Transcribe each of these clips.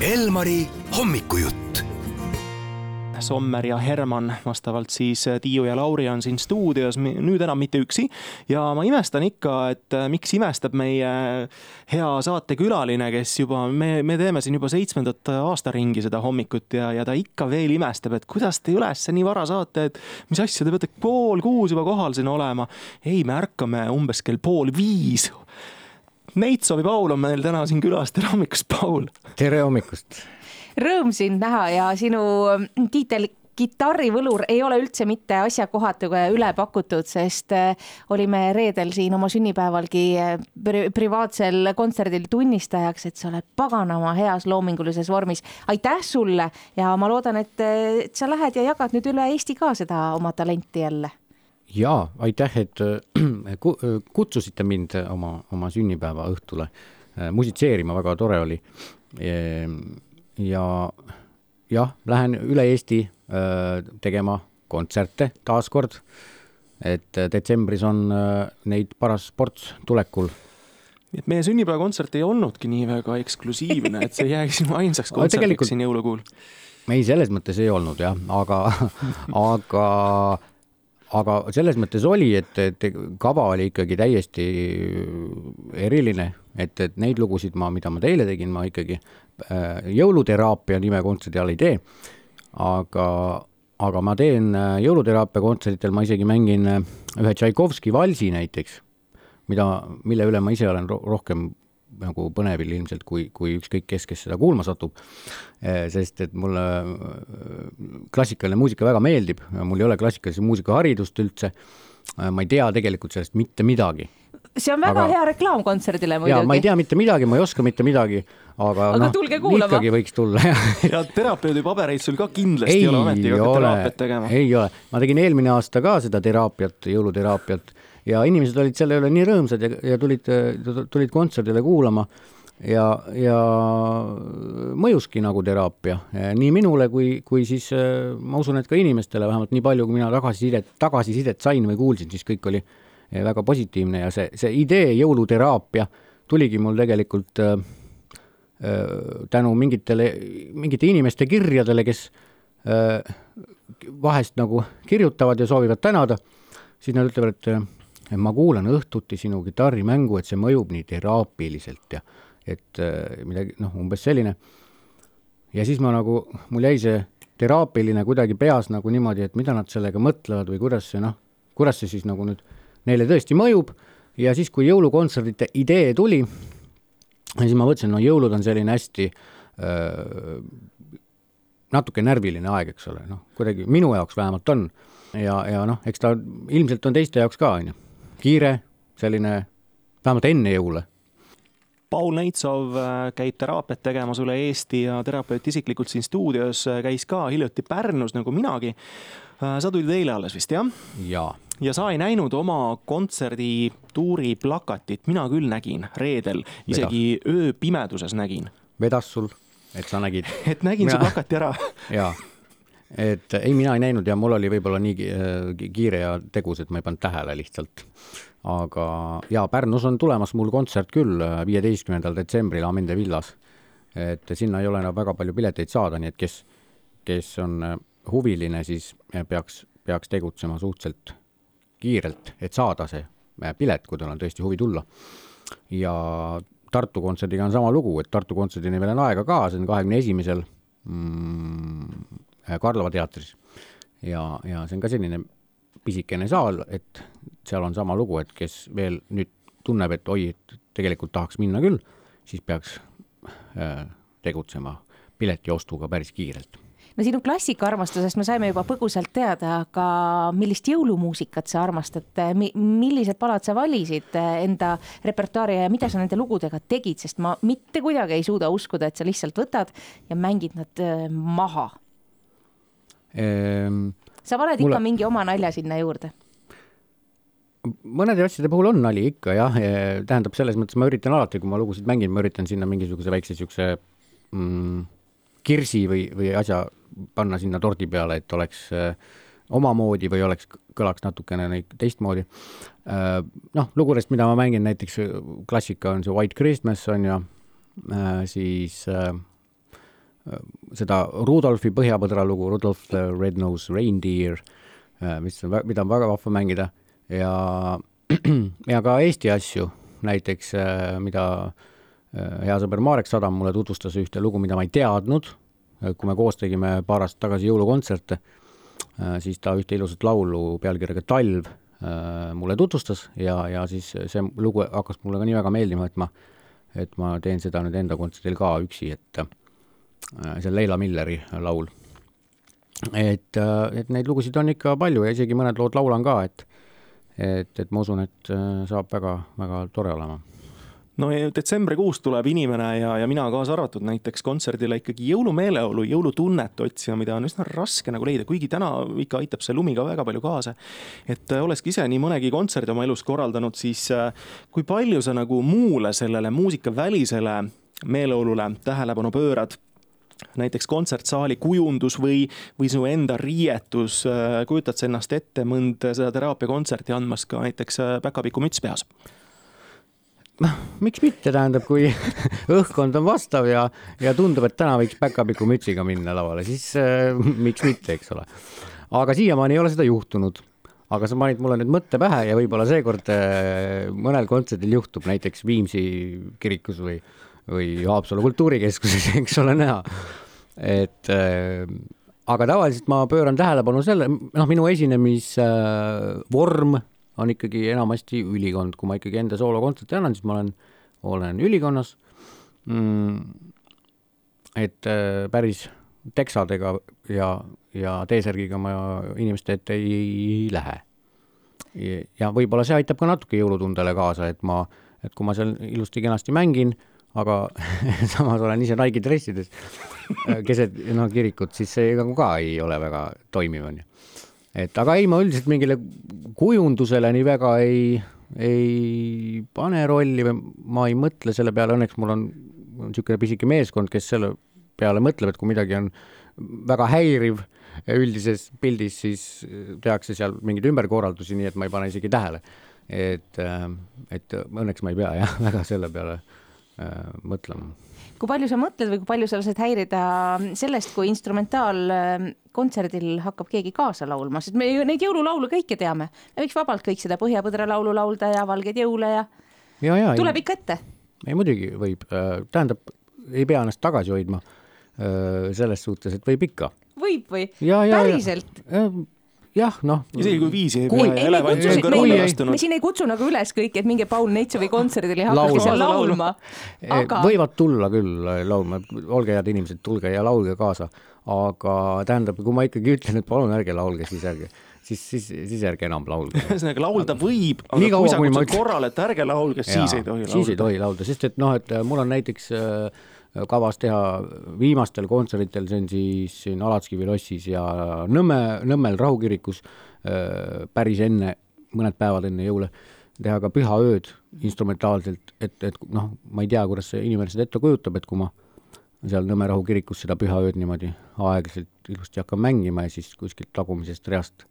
Elmari hommikujutt. Sommer ja Herman, vastavalt siis Tiiu ja Lauri on siin stuudios nüüd enam mitte üksi ja ma imestan ikka, et äh, miks imestab meie hea saatekülaline, kes juba, me, me teeme siin juba seitsmendat aastaringi seda hommikut ja, ja ta ikka veel imestab, et kuidas te üles nii vara saate, et mis asja, te peate pool kuus juba kohal siin olema. ei, me ärkame umbes kell pool viis Neitsovi Paul on meil täna siin külas, tere hommikust, Paul! tere hommikust! Rõõm sind näha ja sinu mm, tiitel kitarrivõlur ei ole üldse mitte asjakohatu üle pakutud, sest äh, olime reedel siin oma sünnipäevalgi äh, pri privaatsel kontserdil tunnistajaks, et sa oled paganama heas loomingulises vormis. aitäh sulle ja ma loodan, et, äh, et sa lähed ja jagad nüüd üle Eesti ka seda oma talenti jälle jaa, aitäh, et kutsusite mind oma, oma sünnipäeva õhtule musitseerima, väga tore oli. Ehm, ja jah, lähen üle Eesti tegema kontserte taaskord. et detsembris on neid paras ports tulekul nii et meie sünnipäevakontsert ei olnudki nii väga eksklusiivne, et see jääks sinu ainsaks kontserdiks siin jõulukuul. ei, selles mõttes ei olnud jah, aga, aga aga selles mõttes oli, et, et kava oli ikkagi täiesti eriline, et, et neid lugusid ma, mida ma teile tegin, ma ikkagi äh, jõuluteraapia nime kontserdi all ei tee. aga, aga ma teen äh, jõuluteraapia kontserditel, ma isegi mängin äh, ühe Tšaikovski valsi näiteks, mida, mille üle ma ise olen rohkem nagu põnevil ilmselt, kui, kui ükskõik kes, kes seda kuulma satub. Eh, sest et mulle eh, klassikaline muusika väga meeldib, mul ei ole klassikalise muusika haridust üldse. Eh, ma ei tea tegelikult sellest mitte midagi see on väga aga, hea reklaam kontserdile muidugi. ma ei tea mitte midagi, ma ei oska mitte midagi, aga, aga noh, ikkagi võiks tulla ja terapeudi pabereid sul ka kindlasti ei, ei ole ometi hakata teraapiat tegema. ei ole, ma tegin eelmine aasta ka seda teraapiat, jõuluteraapiat ja inimesed olid selle üle nii rõõmsad ja, ja tulid, tulid kontserdile kuulama. Ja, ja mõjuski nagu teraapia. Nii minule kui, kui siis ma usun, et ka inimestele, vähemalt nii palju, kui mina tagasisidet, tagasisidet sain või kuulsin, siis kõik oli väga positiivne ja see, see idee jõuluteraapia tuligi mul tegelikult äh, tänu mingitele, mingite inimeste kirjadele, kes äh, vahest nagu kirjutavad ja soovivad tänada, siis nad ütlevad, et et ma kuulan õhtuti sinu kitarrimängu, et see mõjub nii teraapiliselt ja et äh, midagi, noh, umbes selline. ja siis ma nagu, mul jäi see teraapiline kuidagi peas nagu niimoodi, et mida nad sellega mõtlevad või kuidas see noh, kuidas see siis nagu nüüd neile tõesti mõjub ja siis, kui jõulukontserdite idee tuli, siis ma mõtlesin, no jõulud on selline hästi öö, äh, natuke närviline aeg, eks ole, noh, kuidagi minu jaoks vähemalt on. ja, ja noh, eks ta ilmselt on teiste jaoks ka, on ju kiire, selline vähemalt enne jõule. Paul Neitsov äh, käib teraapiat tegemas üle Eesti ja terapeut isiklikult siin stuudios äh, käis ka hiljuti Pärnus nagu minagi. Äh, sa tulid eile alles vist, jah? jaa ja sa ei näinud oma kontserdituuri plakatit, mina küll nägin reedel, isegi ööpimeduses nägin. vedas sul, et sa nägid et nägin mina... su plakati ära jaa, et ei, mina ei näinud ja mul oli võib-olla nii äh, kiire ja tegus, et ma ei pannud tähele lihtsalt. aga jaa, Pärnus on tulemas mul kontsert küll äh, viieteistkümnendal detsembril Amende villas. et sinna ei ole enam väga palju pileteid saada, nii et kes, kes on äh, huviline, siis peaks, peaks tegutsema suhteliselt kiirelt, et saada see pilet, kui tal on tõesti huvi tulla. ja Tartu kontserdiga on sama lugu, et Tartu kontserdini veel on aega ka, see on kahekümne esimesel mm, Karlova teatris. ja, ja see on ka selline pisikene saal, et seal on sama lugu, et kes veel nüüd tunneb, et oi, et tegelikult tahaks minna küll, siis peaks äh, tegutsema piletiostuga päris kiirelt. No sinu klassikaarmastusest me saime juba põgusalt teada, aga millist jõulumuusikat sa armastad, millised palad sa valisid enda repertuaari ja mida sa nende lugudega tegid, sest ma mitte kuidagi ei suuda uskuda, et sa lihtsalt võtad ja mängid nad äh, maha ehm,. sa paned mulle... ikka mingi oma nalja sinna juurde? mõnede asjade puhul on nali ikka jah, tähendab, selles mõttes ma üritan alati, kui ma lugusid mängin, ma üritan sinna mingisuguse väikse siukse mm, kirsi või, või asja panna sinna tordi peale, et oleks äh, omamoodi või oleks, kõlaks natukene teistmoodi äh,. noh, lugudest, mida ma mängin, näiteks klassika on see White Christmas on ju äh,, siis äh, seda Rudolfi Põhjapõdra lugu, Rudolf the Red-Nosed Reindeer, mis on, mida on väga vahva mängida ja, ja ka Eesti asju, näiteks mida hea sõber Marek Sadam mulle tutvustas ühte lugu, mida ma ei teadnud, kui me koos tegime paar aastat tagasi jõulukontserte, siis ta ühte ilusat laulu pealkirjaga Talv mulle tutvustas ja, ja siis see lugu hakkas mulle ka nii väga meeldima, et ma, et ma teen seda nüüd enda kontserdil ka üksi, et see on Leila Milleri laul. et, et neid lugusid on ikka palju ja isegi mõned lood laulan ka, et et, et ma usun, et saab väga, väga tore olema no detsembrikuus tuleb inimene ja, ja mina kaasa arvatud näiteks kontserdile ikkagi jõulumeeleolu, jõulutunnet otsima, mida on üsna raske nagu leida, kuigi täna ikka aitab see lumi ka väga palju kaasa. et äh, ka ise nii mõnegi kontserdi oma elus korraldanud, siis äh, kui palju sa nagu muule sellele muusikavälisele meeleolule tähelepanu pöörad näiteks kontsertsaali kujundus või, või sinu enda riietus, äh, kujutad sa ennast ette mõnd seda teraapiakontserti andmas ka näiteks päkapiku müts peas? noh, miks mitte, tähendab, kui õhkkond on vastav ja, ja tundub, et täna võiks päkapiku mütsiga minna lavale, siis äh, miks mitte, eks ole. aga siiamaani ei ole seda juhtunud. aga sa panid mulle nüüd mõtte pähe ja võib-olla seekord äh, mõnel kontserdil juhtub, näiteks Viimsi kirikus või, või Haapsalu kultuurikeskuses, eks ole näha. et äh, aga tavaliselt ma pööran tähelepanu selle, noh, minu esinemisvorm äh, on ikkagi enamasti ülikond, kui ma ikkagi enda soolokontserti annan, siis ma olen, olen ülikonnas mm,. et äh, päris teksadega ja, ja T-särgiga ma inimeste ette ei, ei lähe. ja võib-olla see aitab ka natuke jõulutundele kaasa, et ma, et kui ma seal ilusti-kenasti mängin, aga samas olen ise Nike'i dressides. Äh, keset noh, kirikut, siis see ka ei ole väga toimiv, on ju. Et aga ei, ma üldiselt mingile kujundusele nii väga ei, ei pane rolli või ma ei mõtle selle peale, õnneks mul on niisugune pisike meeskond, kes selle peale mõtleb, et kui midagi on väga häiriv üldises pildis, siis tehakse seal mingeid ümberkorraldusi, nii et ma ei pane isegi tähele. et, et õnneks ma ei pea jah, väga selle peale äh, mõtlema kui palju sa mõtled või kui palju sa lased häirida sellest, kui instrumentaalkontserdil hakkab keegi kaasa laulma, sest me ju neid jõululaule kõike teame. me võiks vabalt kõik seda Põhja-Põdra laulu laulda ja Valgeid jõule ja, ja, ja tuleb ei. ikka ette. ei muidugi võib, äh, tähendab, ei pea ennast tagasi hoidma äh, selles suhtes, et võib ikka. võib või? päriselt? Jah, noh. isegi kui viisi ei pea ja elevant on kõrvale astunud. me siin ei kutsu nagu üles kõiki, et minge Paul Neitsovi kontserdile ja hakake seal laulma. Aga... võivad tulla küll laulma, olge head inimesed, tulge ja laulge kaasa. aga tähendab, kui ma ikkagi ütlen, et palun ärge laulge, siis ärge siis, siis, siis ärge enam laulge. ühesõnaga laulda võib, aga Nii kui sa kutsud korrale, et ärge laulge, siis ei tohi laulda. siis ei tohi laulda, sest et noh, et mul on näiteks äh, kavas teha viimastel kontserditel, see on siis siin Alatskivi lossis ja Nõmme, Nõmmel rahukirikus äh, päris enne, mõned päevad enne jõule, teha ka pühaööd instrumentaalselt, et, et noh, ma ei tea, kuidas see inimene seda ette kujutab, et kui ma seal Nõmme rahukirikus seda pühaööd niimoodi aeglaselt ilusti hakkan mängima ja siis kuskilt tagumisest reast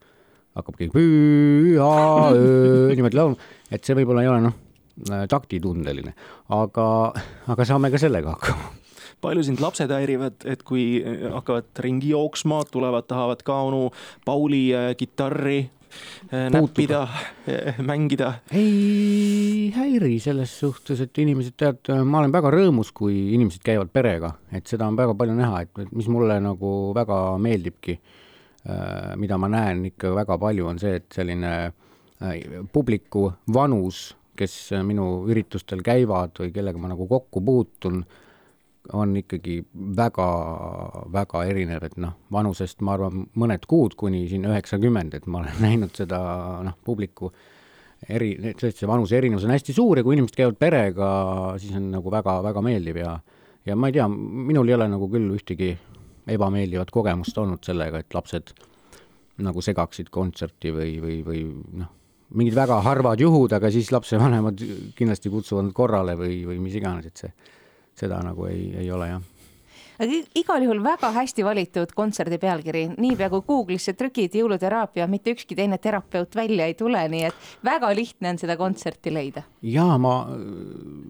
hakkab keegi pühaöö niimoodi laulma, et see võib-olla ei ole noh Äh, taktitundeline, aga, aga saame ka sellega hakkama. Palju sind lapsed häirivad, et kui äh, hakkavad ringi jooksma, tulevad, tahavad ka onu Pauli äh, kitarri näppida, mängida? ei häiri selles suhtes, et inimesed tead, ma olen väga rõõmus, kui inimesed käivad perega, et seda on väga palju näha, et mis mulle nagu väga meeldibki, mida ma näen ikka väga palju, on see, et selline publiku vanus kes minu üritustel käivad või kellega ma nagu kokku puutun, on ikkagi väga, väga erinev, et noh, vanusest ma arvan, mõned kuud kuni siin üheksakümmend, et ma olen näinud seda noh, publiku eri, see vanuse erinevus on hästi suur ja kui inimesed käivad perega, siis on nagu väga-väga meeldiv ja ja ma ei tea, minul ei ole nagu küll ühtegi ebameeldivat kogemust olnud sellega, et lapsed nagu segaksid kontserti või, või, või noh, mingid väga harvad juhud, aga siis lapsevanemad kindlasti kutsuvad korrale või, või mis iganes, et see, seda nagu ei, ei ole jah aga igal juhul väga hästi valitud kontserdi pealkiri, niipea kui Google'isse trükid jõuluteraapia, mitte ükski teine terapeut välja ei tule, nii et väga lihtne on seda kontserti leida. ja ma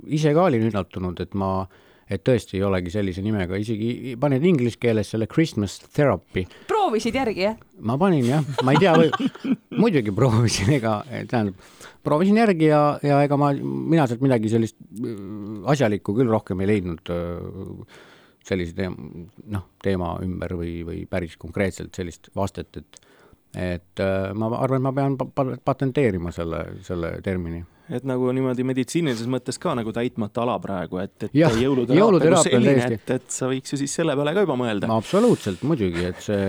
ise ka olin üllatunud, et ma, et tõesti ei olegi sellise nimega, isegi paned inglise keeles selle Christmas therapy. Proovisid järgi, jah? ma panin jah, ma ei tea, muidugi proovisin, ega tähendab, proovisin järgi ja, ja ega ma, mina sealt midagi sellist äh, asjalikku küll rohkem ei leidnud äh, sellise teema, noh, teema ümber või, või päris konkreetselt sellist vastet, et et äh, ma arvan, et ma pean patenteerima selle, selle termini et nagu niimoodi meditsiinilises mõttes ka nagu täitmata ala praegu, et, et jah, jõuluteraapia kui selline, et, et sa võiks ju siis selle peale ka juba mõelda. no absoluutselt, muidugi, et see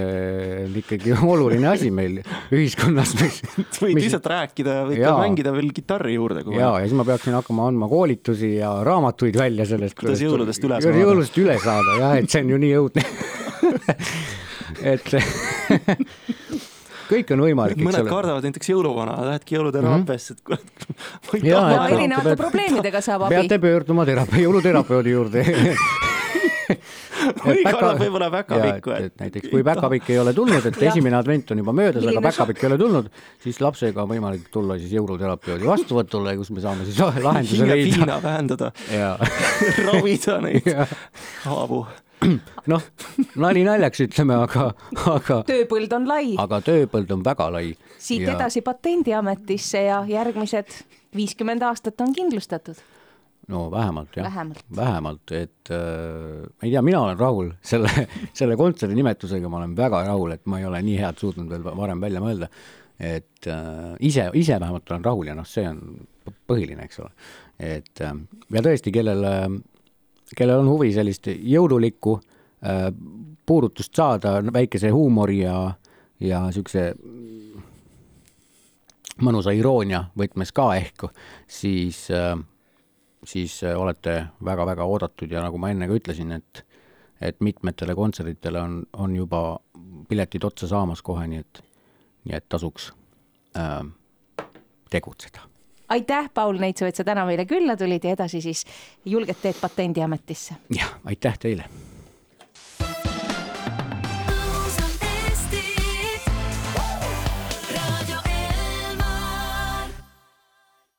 on ikkagi oluline asi meil ühiskonnas mis võid mis... lihtsalt rääkida, võid ka mängida veel kitarri juurde. ja, ja siis ma peaksin hakkama andma koolitusi ja raamatuid välja sellest. kuidas jõuludest üle saada. jõuludest üle saada jah, et see on ju nii õudne et kõik on võimalik. mõned ole. kardavad näiteks jõuluvana, lähedki jõuluteraapiasse, et kurat. ja, ja erinevate probleemidega saab abi. peate pöörduma teraapia, jõuluterapeudi juurde või kardab võib-olla päkapikku. Et... et näiteks kui päkapikk ei ole tulnud, et esimene advent on juba möödas, aga päkapikk ei ole tulnud, siis lapsega on võimalik tulla siis jõuluterapeudi vastuvõtule, kus me saame siis lahenduse leida. hingepiina vähendada ravida neid haavu noh, nali naljaks ütleme, aga, aga. tööpõld on lai. aga tööpõld on väga lai. siit ja... edasi Patendiametisse ja järgmised viiskümmend aastat on kindlustatud. no vähemalt jah, vähemalt, vähemalt, et äh, ma ei tea, mina olen rahul selle, selle kontserdi nimetusega, ma olen väga rahul, et ma ei ole nii head suutnud veel varem välja mõelda. et äh, ise, ise vähemalt olen rahul ja noh, see on põhiline, eks ole. et äh, ja tõesti, kellel äh, kellel on huvi sellist jõululikku äh, puudutust saada, väikese huumori ja, ja niisuguse mõnusa iroonia võtmes ka ehk, siis äh,, siis olete väga-väga oodatud ja nagu ma enne ka ütlesin, et et mitmetele kontsertidele on, on juba piletid otsa saamas kohe, nii et, nii et tasuks äh, tegutseda aitäh, Paul Neitsu, et sa täna meile külla tulid ja edasi siis julged teed Patendiametisse. jah, aitäh teile